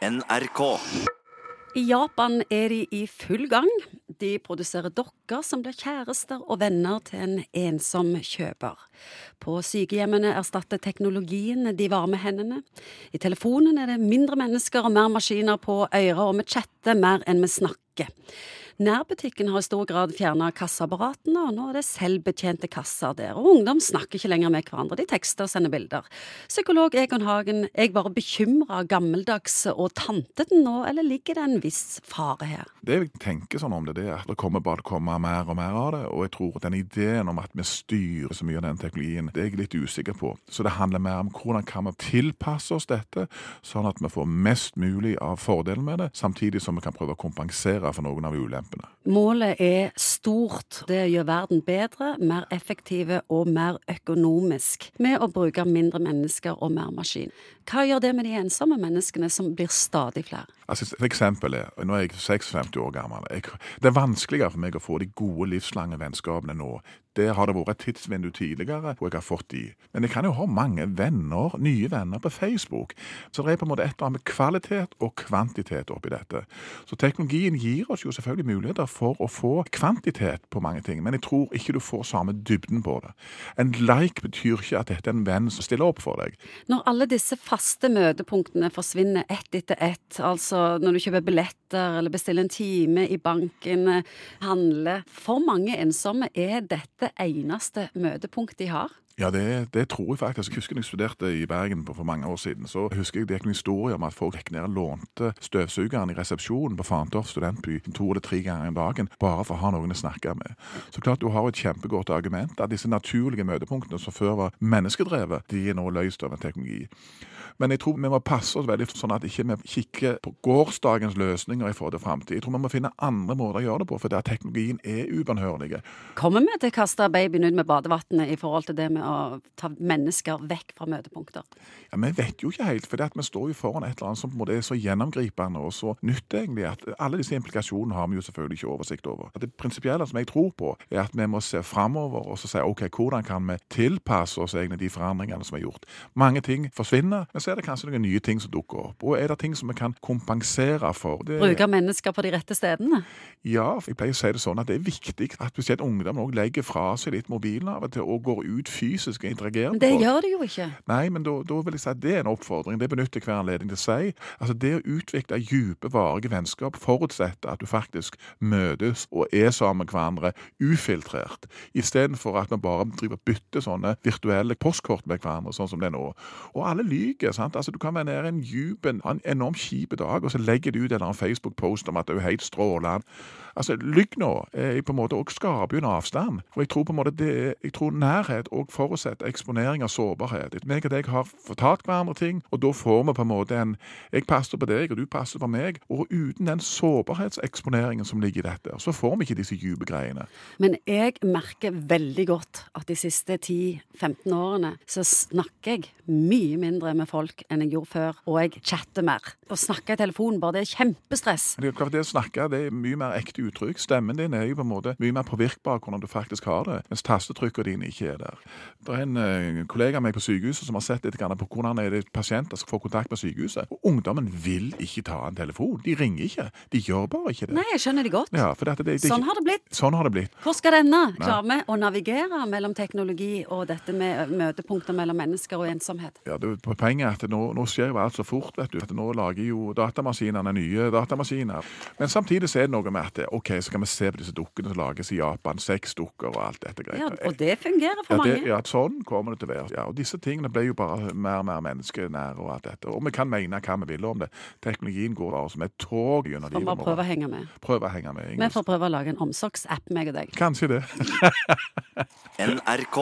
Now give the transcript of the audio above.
NRK. I Japan er de i full gang. De produserer dokker som blir kjærester og venner til en ensom kjøper. På sykehjemmene erstatter teknologien de varme hendene. I telefonen er det mindre mennesker og mer maskiner på øret, og vi chatter mer enn vi snakker. Nærbutikken har i stor grad fjerna kasseapparatene, og nå er det selvbetjente kasser der. Og ungdom snakker ikke lenger med hverandre, de tekster og sender bilder. Psykolog Egon Hagen, jeg bare bekymra, gammeldags og tantete nå, eller ligger det en viss fare her? Det jeg tenker sånn om det, det er at det kommer bare å komme mer og mer av det. Og jeg tror den ideen om at vi styrer så mye av den teknologien, det er jeg litt usikker på. Så det handler mer om hvordan kan vi tilpasse oss dette, sånn at vi får mest mulig av fordelen med det, samtidig som vi kan prøve å kompensere for noen av ulempene. Målet er stort. Det gjør verden bedre, mer effektive og mer økonomisk med å bruke mindre mennesker og mer maskin. Hva gjør det med de ensomme menneskene som blir stadig flere? Altså, et eksempel er, Nå er jeg 56 år gammel. Jeg, det er vanskeligere for meg å få de gode, livslange vennskapene nå. Der har det vært et tidsvindu tidligere hvor jeg har fått de. Men jeg kan jo ha mange venner, nye venner på Facebook. Så det er på en måte et eller annet med kvalitet og kvantitet oppi dette. Så teknologien gir oss jo selvfølgelig muligheter for å få kvantitet på mange ting, men jeg tror ikke du får samme dybden på det. En like betyr ikke at dette er en venn som stiller opp for deg. Når alle disse faste møtepunktene forsvinner ett etter ett, altså når du kjøper billetter eller bestiller en time i banken, handler For mange ensomme er dette eneste møtepunkt de har? Ja, det, det, tror jeg faktisk. Jeg husker jeg studerte i Bergen for mange år siden. Så husker jeg det gikk en historie om at folk gikk ned og lånte støvsugeren i resepsjonen på Fantorp studentby to eller tre ganger om dagen bare for å ha noen å snakke med. Så klart du har et kjempegodt argument at disse naturlige møtepunktene som før var menneskedrevet, de er nå løst av en teknologi. Men jeg tror vi må passe oss veldig sånn at ikke vi ikke kikker på gårsdagens løsninger i forhold til framtid. Jeg tror vi må finne andre måter å gjøre det på, for der teknologien er ubønnhørlig. Kommer vi til å kaste babyen ut med badevannet i forhold til det med å ta mennesker vekk fra møtepunkter? Ja, Vi vet jo ikke helt, for vi står jo foran et eller annet som på en måte er så gjennomgripende og så nytt egentlig at alle disse implikasjonene har vi jo selvfølgelig ikke oversikt over. Det prinsipielle som jeg tror på, er at vi må se framover og så si ok, hvordan kan vi tilpasse oss egentlig de forandringene som er gjort. Mange ting forsvinner. men så er det kanskje noen nye ting som dukker opp. Og er det ting som vi kan kompensere for? Det... Bruke mennesker på de rette stedene? Ja, jeg pleier å si det sånn at det er viktig at spesielt ungdom òg legger fra seg litt mobilen av og til og går ut fysisk og interagerer. Men det gjør de jo ikke. Nei, men da, da, vil jeg si at det er en oppfordring. Det benytter hver anledning til å si. Altså Det å utvikle dype, varige vennskap forutsetter at du faktisk møtes og er sammen med hverandre ufiltrert, istedenfor at vi bare driver bytter sånne virtuelle postkort med hverandre, sånn som det er nå. Og alle lyver sant? Altså, Du kan være nede i en djup, en enormt kjip dag, og så legger du ut en Facebook-post om at du er helt strålende. Altså, Lygg nå er på en måte også skaper jo en avstand. For jeg tror på en måte det, jeg tror nærhet òg forutsetter eksponering av sårbarhet. Meg og deg har fortalt hverandre ting, og da får vi på en måte en Jeg passer på deg, og du passer på meg. Og uten den sårbarhetseksponeringen som ligger i dette, så får vi ikke disse dype greiene. Men jeg merker veldig godt at de siste 10-15 årene så snakker jeg mye mindre med folk enn jeg gjorde før, og jeg chatter mer. Å snakke i telefonen bare, det er kjempestress. Det, det å snakke det er mye mer ekte uttrykk. Stemmen din er jo på en måte mye mer påvirkbar hvordan du faktisk har det, mens tastetrykkene dine ikke er der. Det er en uh, kollega av meg på sykehuset som har sett litt på hvordan er det pasienter som får kontakt med sykehuset. Og ungdommen vil ikke ta en telefon. De ringer ikke. De gjør bare ikke det. Nei, jeg skjønner det godt. Ja, det, det, sånn har det blitt. Sånn har det blitt. Hvor skal denne klare å navigere mellom teknologi og dette med møtepunkter mellom mennesker og ensomhet? Ja, det Poenget er at nå, nå skjer jo alt så fort. vet du. At Nå lager jo datamaskinene nye datamaskiner. Men samtidig så er det noe med at ok, så kan vi se på disse dukkene som lages i Japan. Seks dukker og alt dette. Ja, og det fungerer for ja, det, mange. Ja, sånn kommer det til å være. Ja, og Disse tingene ble jo bare mer og mer menneskenære og alt dette. Og vi kan mene hva vi vil om det. Teknologien går bare som et tog gjennom livet. Vi må prøve å henge med. Prøve å henge med. Vi får prøve å lage en omsorgsapp, meg og deg. Kanskje det. NRK.